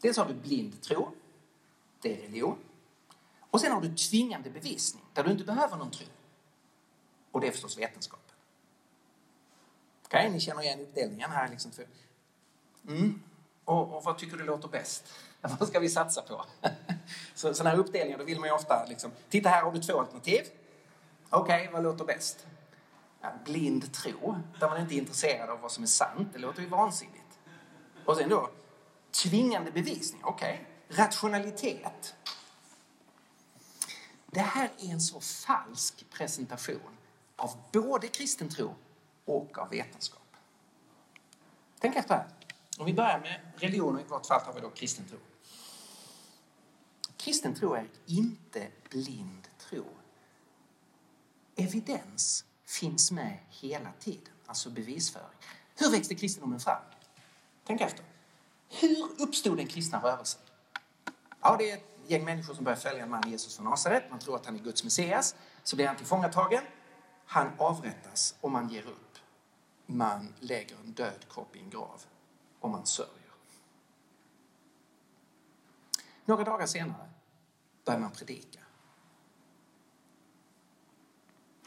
Dels har du blind tro, det är religion. Och sen har du tvingande bevisning, där du inte behöver någon tro. Och det är förstås vetenskapen. Okej, okay, ni känner igen uppdelningen här. Liksom för... mm. och, och, vad tycker du låter bäst? vad ska vi satsa på? så, sådana här uppdelningar, då vill man ju ofta liksom, titta här har du två alternativ. Okej, okay, vad låter bäst? Ja, blind tro, där man inte är intresserad av vad som är sant, det låter ju vansinnigt. Och sen då, tvingande bevisning, okej. Okay. Rationalitet. Det här är en så falsk presentation av både kristen tro och av vetenskap. Tänk efter här. Om vi börjar med religion, i vårt fall har vi då kristen tro. Kristen tro är inte blind tro. Evidens finns med hela tiden, alltså bevisföring. Hur växte kristendomen fram? Tänk efter. Hur uppstod den kristna rörelsen? Ja, det är ett gäng människor som börjar följa en man, Jesus från Nasaret. Man tror att han är Guds Messias. Så blir han tillfångatagen. Han avrättas och man ger upp. Man lägger en död kropp i en grav och man sörjer. Några dagar senare börjar man predika.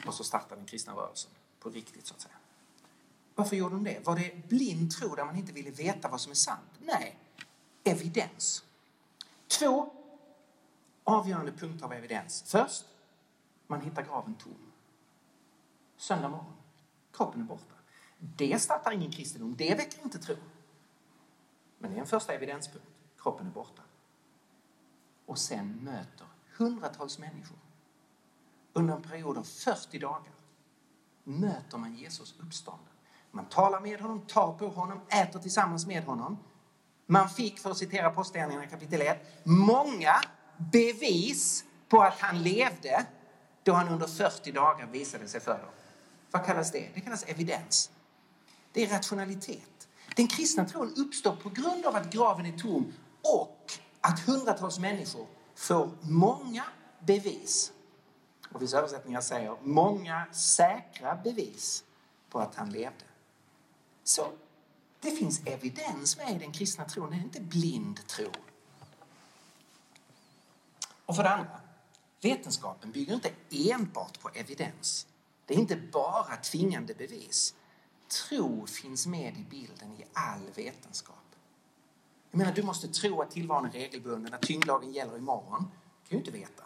Och så startar den kristna rörelsen på riktigt så att säga. Varför gjorde de det? Var det blind tro där man inte ville veta vad som är sant? Nej, evidens. Två avgörande punkter av evidens. Först, man hittar graven tom. Söndag morgon. Kroppen är borta. Det startar ingen kristendom. Det väcker inte tro. Men det är en första evidenspunkt. Kroppen är borta. Och sen möter hundratals människor under en period av 40 dagar möter man Jesus uppstånden. Man talar med honom, tar på honom, äter tillsammans med honom. Man fick, för att citera Apostlagärningarna kapitel 1, många bevis på att han levde då han under 40 dagar visade sig för dem. Vad kallas det? Det kallas evidens. Det är rationalitet. Den kristna tron uppstår på grund av att graven är tom och att hundratals människor får många bevis. Och vissa översättningar säger många säkra bevis på att han levde. Så det finns evidens med i den kristna tron, det är inte blind tro. Och för det andra, vetenskapen bygger inte enbart på evidens. Det är inte bara tvingande bevis. Tro finns med i bilden i all vetenskap. Jag menar, du måste tro att tillvaron är regelbunden, att tyngdlagen gäller imorgon. Det kan du inte veta.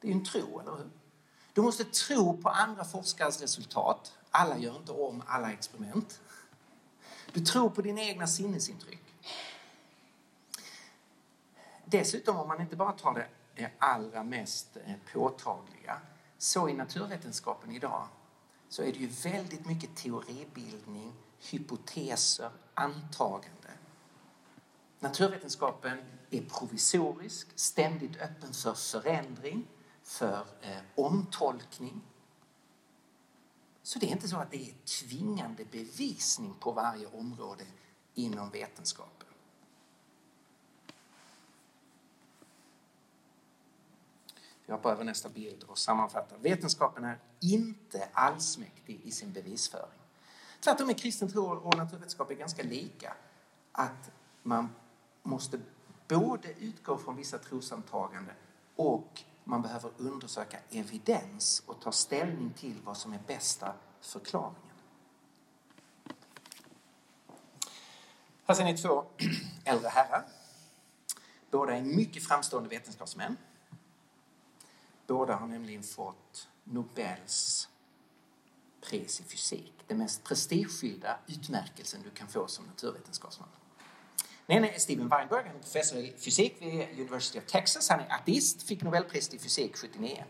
Det är ju en tro, eller hur? Du måste tro på andra forskares resultat. Alla gör inte om alla experiment. Du tror på dina egna sinnesintryck. Dessutom, om man inte bara tar det, det allra mest eh, påtagliga, så i naturvetenskapen idag så är det ju väldigt mycket teoribildning, hypoteser, antagande. Naturvetenskapen är provisorisk, ständigt öppen för förändring, för eh, omtolkning. Så det är inte så att det är tvingande bevisning på varje område inom vetenskapen. Jag hoppar över nästa bild och sammanfattar. Vetenskapen är inte allsmäktig i sin bevisföring. Tvärtom är kristen tro och naturvetenskap är ganska lika. Att man måste både utgå från vissa trosantaganden och man behöver undersöka evidens och ta ställning till vad som är bästa förklaringen. Här ser ni två äldre herrar. Båda är mycket framstående vetenskapsmän. Båda har nämligen fått Nobels pris i fysik. Den mest prestigefyllda utmärkelsen du kan få som naturvetenskapsman. Den nej, är Steven Weinberg, han är professor i fysik vid University of Texas. Han är ateist, fick Nobelpriset i fysik 79.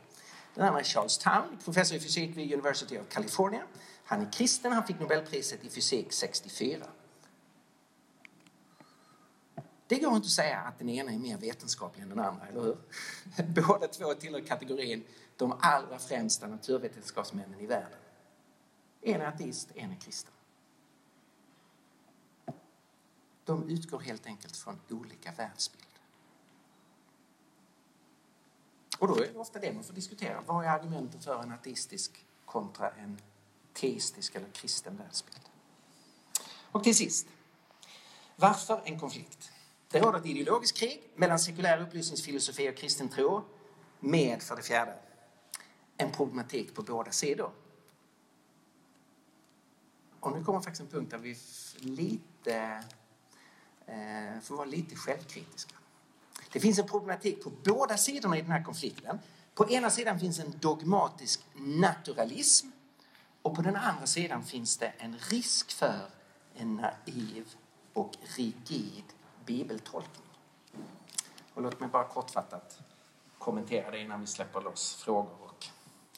Den andra är Charles Town, professor i fysik vid University of California. Han är kristen, han fick Nobelpriset i fysik 64. Det går inte att säga att den ena är mer vetenskaplig än den andra, eller hur? Båda två tillhör kategorin de allra främsta naturvetenskapsmännen i världen. En är ateist, en är kristen. De utgår helt enkelt från olika världsbilder. Och då är det ofta det man får diskutera. Vad är argumenten för en ateistisk kontra en teistisk eller kristen världsbild? Och till sist, varför en konflikt? Det råder ett ideologiskt krig mellan sekulär upplysningsfilosofi och kristen tro med, för det fjärde, en problematik på båda sidor. Och nu kommer faktiskt en punkt där vi lite Eh, får vara lite självkritiska. Det finns en problematik på båda sidorna i den här konflikten. På ena sidan finns en dogmatisk naturalism och på den andra sidan finns det en risk för en naiv och rigid bibeltolkning. Och låt mig bara kortfattat kommentera det innan vi släpper loss frågor och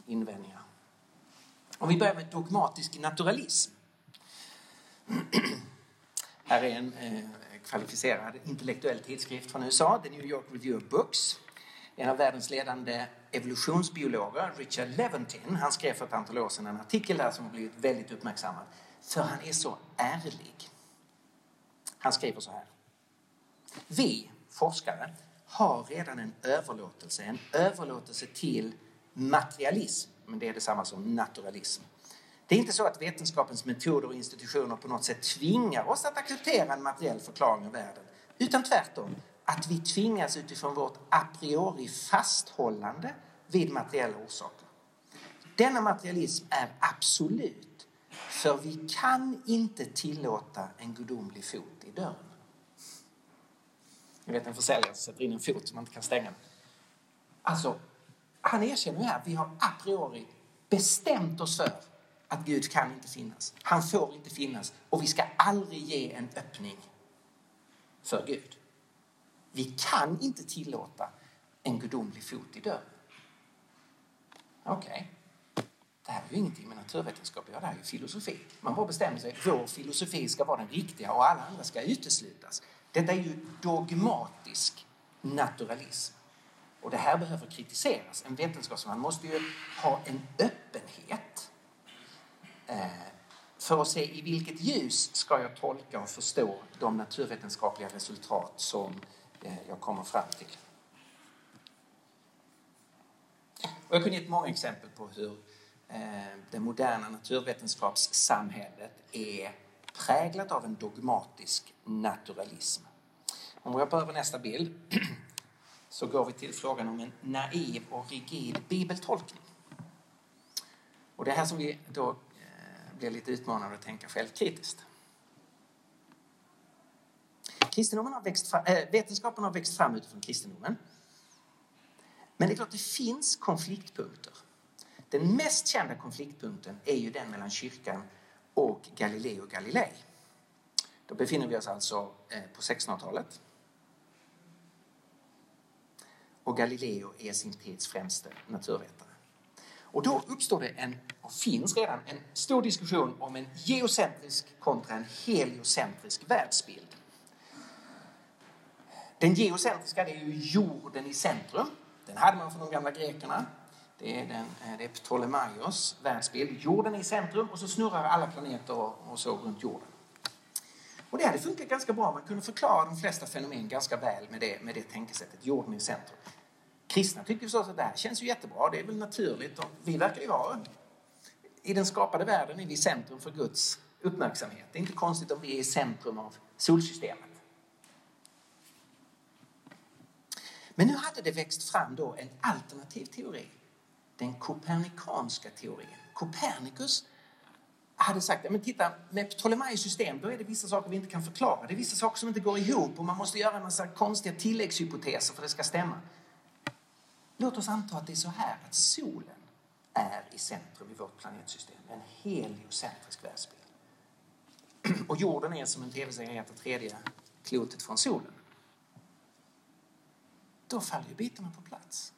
invändningar. Om vi börjar med dogmatisk naturalism. Här är en eh, kvalificerad intellektuell tidskrift från USA, The New York Review of Books. En av världens ledande evolutionsbiologer, Richard Leventin, han skrev för ett antal år sedan en artikel där som har blivit väldigt uppmärksammad. För han är så ärlig. Han skriver så här. Vi forskare har redan en överlåtelse, en överlåtelse till materialism, men det är detsamma som naturalism. Det är inte så att vetenskapens metoder och institutioner på något sätt tvingar oss att acceptera en materiell förklaring av världen, utan tvärtom att vi tvingas utifrån vårt a priori fasthållande vid materiella orsaker. Denna materialism är absolut, för vi kan inte tillåta en gudomlig fot i dörren. Ni vet en försäljare som sätter in en fot som man inte kan stänga. Alltså, han erkänner ju här att vi har a priori bestämt oss för att Gud kan inte finnas. Han får inte finnas och vi ska aldrig ge en öppning för Gud. Vi kan inte tillåta en gudomlig fot i dörren. Okej, okay. det här är ju ingenting med naturvetenskap att göra, det här är ju filosofi. Man bara bestämmer sig, vår filosofi ska vara den riktiga och alla andra ska uteslutas. Detta är ju dogmatisk naturalism. Och det här behöver kritiseras. En vetenskapsman måste ju ha en öppenhet Eh, för att se i vilket ljus ska jag tolka och förstå de naturvetenskapliga resultat som eh, jag kommer fram till. Och jag kunde ge många exempel på hur eh, det moderna naturvetenskapssamhället är präglat av en dogmatisk naturalism. Om vi hoppar över nästa bild så går vi till frågan om en naiv och rigid bibeltolkning. Och det här som vi då blir lite utmanande att tänka självkritiskt. Kristendomen har växt fram, äh, vetenskapen har växt fram utifrån kristendomen. Men det är klart, det finns konfliktpunkter. Den mest kända konfliktpunkten är ju den mellan kyrkan och Galileo Galilei. Då befinner vi oss alltså eh, på 1600-talet. Och Galileo är sin tids främste naturvetare. Och då uppstår det en, och finns redan, en stor diskussion om en geocentrisk kontra en heliocentrisk världsbild. Den geocentriska det är ju jorden i centrum. Den hade man från de gamla grekerna. Det är, den, eh, det är Ptolemaios världsbild. Jorden är i centrum och så snurrar alla planeter och, och så runt jorden. Och det hade funkat ganska bra. Man kunde förklara de flesta fenomen ganska väl med det, med det tänkesättet. Jorden i centrum. Kristna tycker förstås att det här känns ju jättebra. Det är väl naturligt. Och vi verkar ju vara i den skapade världen är vi i centrum för Guds uppmärksamhet. Det är inte konstigt om vi är i centrum av solsystemet. Men nu hade det växt fram då en alternativ teori. Den kopernikanska teorin. Copernicus hade sagt, men titta, med Ptolemaios system då är det vissa saker vi inte kan förklara. Det är vissa saker som inte går ihop och man måste göra en massa konstiga tilläggshypoteser för att det ska stämma. Låt oss anta att det är så här att solen är i centrum i vårt planetsystem. En heliocentrisk världsbild. Och jorden är som en tv-serie heter tredje klotet från solen. Då faller ju bitarna på plats.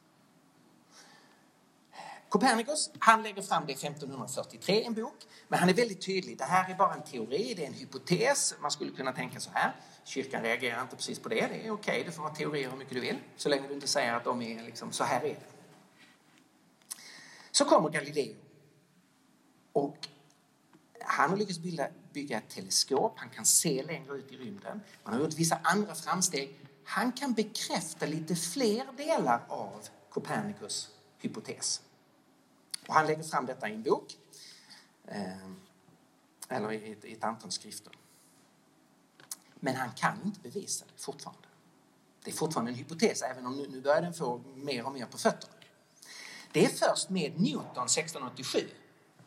Copernicus, han lägger fram det 1543 i en bok, men han är väldigt tydlig. Det här är bara en teori, det är en hypotes. Man skulle kunna tänka så här. Kyrkan reagerar inte precis på det. Det är okej, okay, du får ha teorier hur mycket du vill, så länge du inte säger att de är liksom, så här är det. Så kommer Galileo. Och han har lyckats bilda, bygga ett teleskop, han kan se längre ut i rymden. Man har gjort vissa andra framsteg. Han kan bekräfta lite fler delar av Copernicus hypotes. Och han lägger fram detta i en bok, Eh, eller i ett, i ett antal skrifter. Men han kan inte bevisa det fortfarande. Det är fortfarande en hypotes, även om nu, nu börjar den få mer och mer på fötterna. Det är först med Newton 1687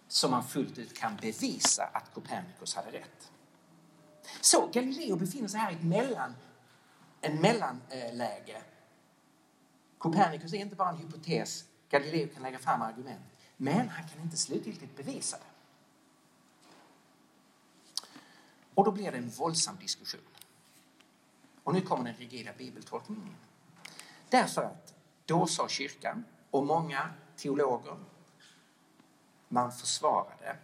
som man fullt ut kan bevisa att Copernicus hade rätt. Så Galileo befinner sig här i ett mellan, en mellanläge. Copernicus är inte bara en hypotes, Galileo kan lägga fram argument. Men han kan inte slutgiltigt bevisa det. Och då blir det en våldsam diskussion. Och nu kommer den rigida bibeltolkningen. Därför att då sa kyrkan och många teologer, man försvarade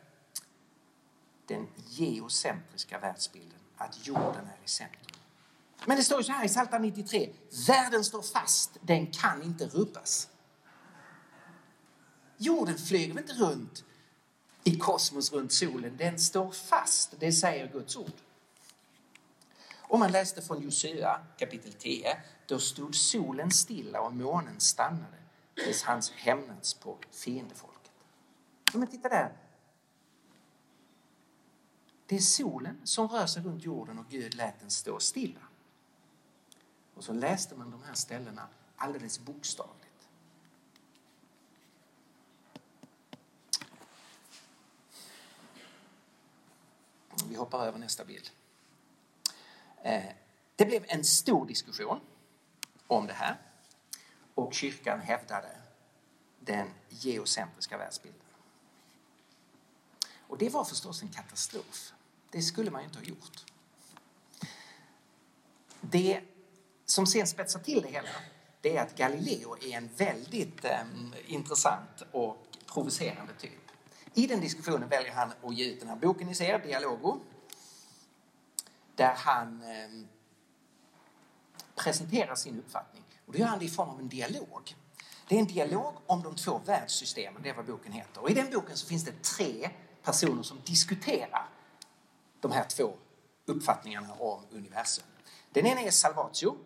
den geocentriska världsbilden, att jorden är i centrum. Men det står ju så här i Psaltaren 93, världen står fast, den kan inte rubbas. Jorden flyger inte runt i kosmos runt solen. Den står fast. Det säger Guds ord. Om man läste från Josua kapitel 10, då stod solen stilla och månen stannade tills hans hämnats på fiendefolket. Men titta där. Det är solen som rör sig runt jorden och Gud lät den stå stilla. Och så läste man de här ställena alldeles bokstavligt. Vi hoppar över nästa bild. Eh, det blev en stor diskussion om det här och kyrkan hävdade den geocentriska världsbilden. Och det var förstås en katastrof. Det skulle man ju inte ha gjort. Det som sen spetsar till det hela, det är att Galileo är en väldigt eh, intressant och provocerande typ. I den diskussionen väljer han att ge ut den här boken ni ser, Dialogo, där han eh, presenterar sin uppfattning. Och då gör han det i form av en dialog. Det är en dialog om de två världssystemen, det är vad boken heter. Och i den boken så finns det tre personer som diskuterar de här två uppfattningarna om universum. Den ena är Salvatio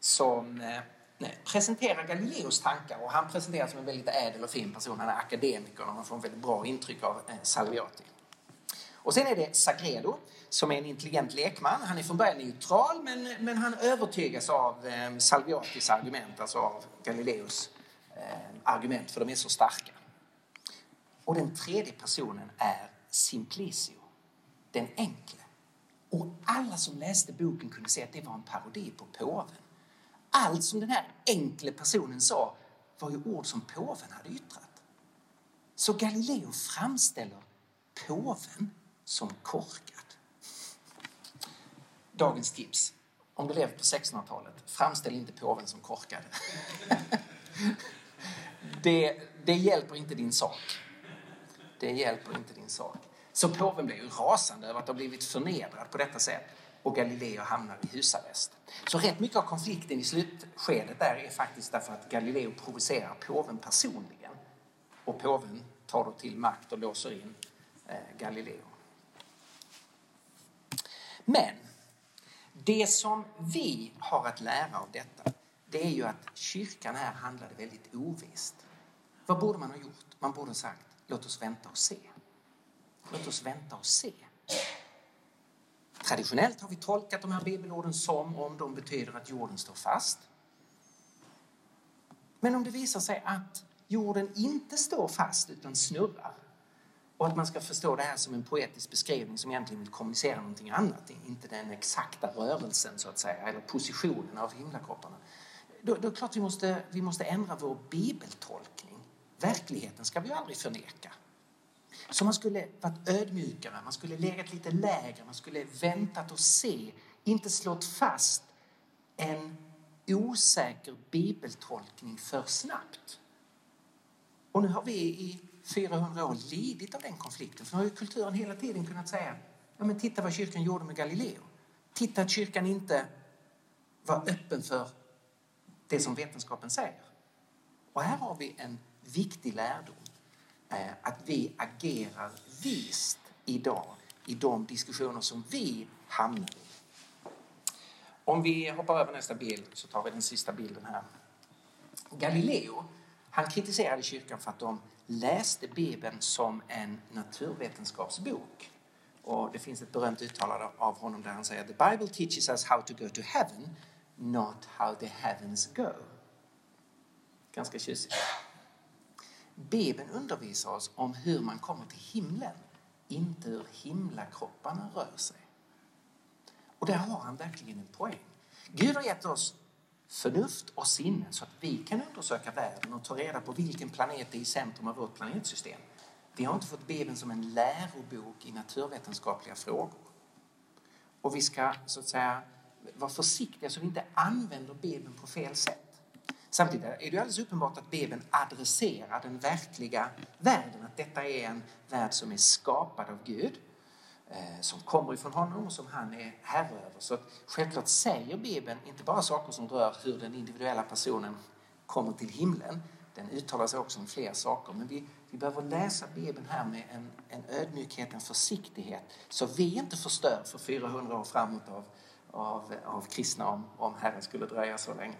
som eh, Eh, presenterar Galileos tankar och han presenteras som en väldigt ädel och fin person. Han är akademiker och man får en väldigt bra intryck av eh, Salviati. Och sen är det Sagredo som är en intelligent lekman. Han är från början neutral men, men han övertygas av eh, Salviatis argument, alltså av Galileos eh, argument för de är så starka. Och den tredje personen är Simplicio, den enkle. Och alla som läste boken kunde se att det var en parodi på påven. Allt som den här enkle personen sa var ju ord som påven hade yttrat. Så Galileo framställer påven som korkad. Dagens tips. Om du lever på 1600-talet, framställ inte påven som korkad. det, det hjälper inte din sak. Det hjälper inte din sak. Så påven blev ju rasande över att ha blivit förnedrad på detta sätt och Galileo hamnar i husarrest. Så rätt mycket av konflikten i slutskedet där är faktiskt därför att Galileo provocerar påven personligen. Och påven tar då till makt och låser in eh, Galileo. Men det som vi har att lära av detta det är ju att kyrkan här handlade väldigt ovist. Vad borde man ha gjort? Man borde ha sagt låt oss vänta och se. Låt oss vänta och se. Traditionellt har vi tolkat de här bibelorden som om de betyder att jorden står fast. Men om det visar sig att jorden inte står fast utan snurrar och att man ska förstå det här som en poetisk beskrivning som egentligen vill kommunicera någonting annat, inte den exakta rörelsen så att säga, eller positionen av himlakropparna. Då, då är det klart vi måste, vi måste ändra vår bibeltolkning. Verkligheten ska vi aldrig förneka. Så man skulle varit ödmjukare, man skulle legat lite lägre, man skulle väntat och se, inte slått fast en osäker bibeltolkning för snabbt. Och nu har vi i 400 år lidit av den konflikten. För nu har ju kulturen hela tiden kunnat säga, ja men titta vad kyrkan gjorde med Galileo. Titta att kyrkan inte var öppen för det som vetenskapen säger. Och här har vi en viktig lärdom. Eh, att vi agerar vist idag i de diskussioner som vi hamnar i. Om vi hoppar över nästa bild så tar vi den sista bilden här. Galileo, han kritiserade kyrkan för att de läste Bibeln som en naturvetenskapsbok. Och det finns ett berömt uttalande av honom där han säger The Bible teaches us how to go to heaven, not how the heavens go. Ganska tjusigt. Bibeln undervisar oss om hur man kommer till himlen, inte hur himlakropparna rör sig. Och där har han verkligen en poäng. Gud har gett oss förnuft och sinne så att vi kan undersöka världen och ta reda på vilken planet är i centrum av vårt planetsystem. Vi har inte fått Bibeln som en lärobok i naturvetenskapliga frågor. Och vi ska så att säga vara försiktiga så vi inte använder Bibeln på fel sätt. Samtidigt är det alldeles uppenbart att Bibeln adresserar den verkliga världen, att detta är en värld som är skapad av Gud, eh, som kommer ifrån honom och som han är herre över. Så självklart säger Bibeln inte bara saker som rör hur den individuella personen kommer till himlen, den uttalar sig också om fler saker. Men vi, vi behöver läsa Bibeln här med en, en ödmjukhet, en försiktighet, så vi inte förstör för 400 år framåt av, av, av kristna om, om Herren skulle dröja så länge.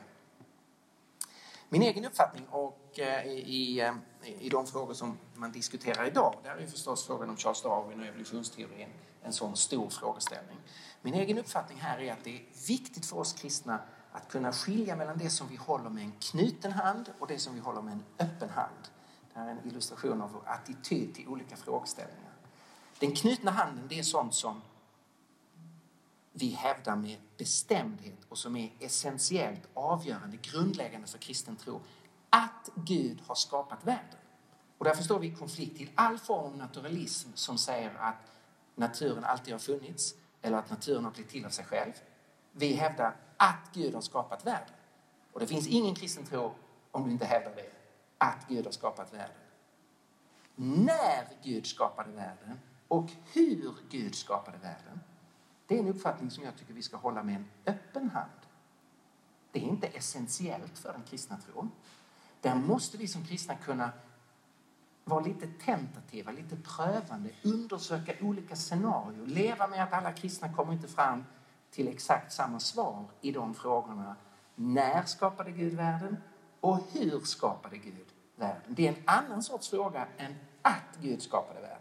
Min egen uppfattning och eh, i, eh, i de frågor som man diskuterar idag, där är förstås frågan om Charles Darwin och evolutionsteorin en sån stor frågeställning. Min egen uppfattning här är att det är viktigt för oss kristna att kunna skilja mellan det som vi håller med en knuten hand och det som vi håller med en öppen hand. Det här är en illustration av vår attityd till olika frågeställningar. Den knutna handen, det är sånt som vi hävdar med bestämdhet och som är essentiellt avgörande, grundläggande för kristen tro. Att Gud har skapat världen. Och därför står vi i konflikt till all form av naturalism som säger att naturen alltid har funnits eller att naturen har blivit till av sig själv. Vi hävdar att Gud har skapat världen. Och det finns ingen kristen tro om du inte hävdar det, att Gud har skapat världen. När Gud skapade världen och hur Gud skapade världen, det är en uppfattning som jag tycker vi ska hålla med en öppen hand. Det är inte essentiellt för den kristna tron. Där måste vi som kristna kunna vara lite tentativa, lite prövande, undersöka olika scenarier, leva med att alla kristna kommer inte fram till exakt samma svar i de frågorna. När skapade Gud världen och hur skapade Gud världen? Det är en annan sorts fråga än att Gud skapade världen.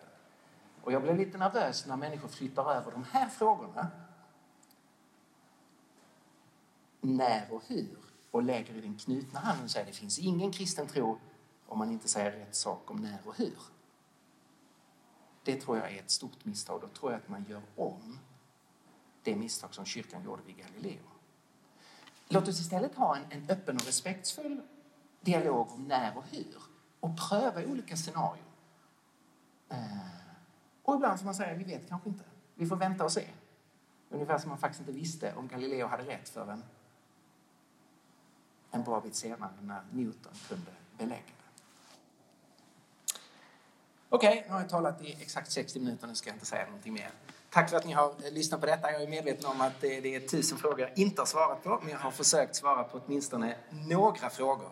Och jag blir lite nervös när människor flyttar över de här frågorna när och hur och lägger i den knutna handen och säger det finns ingen kristen tro om man inte säger rätt sak om när och hur. Det tror jag är ett stort misstag. Då tror jag att man gör om det misstag som kyrkan gjorde vid Galileo. Låt oss istället ha en, en öppen och respektfull dialog om när och hur och pröva olika scenarier. Eh, och ibland får man säga vi vet kanske inte. Vi får vänta och se. Ungefär som man faktiskt inte visste om Galileo hade rätt förrän en bra bit senare när Newton kunde belägga det. Okej, okay, nu har jag talat i exakt 60 minuter, nu ska jag inte säga någonting mer. Tack för att ni har eh, lyssnat på detta. Jag är medveten om att eh, det är tusen frågor jag inte har svarat på, men jag har försökt svara på åtminstone några frågor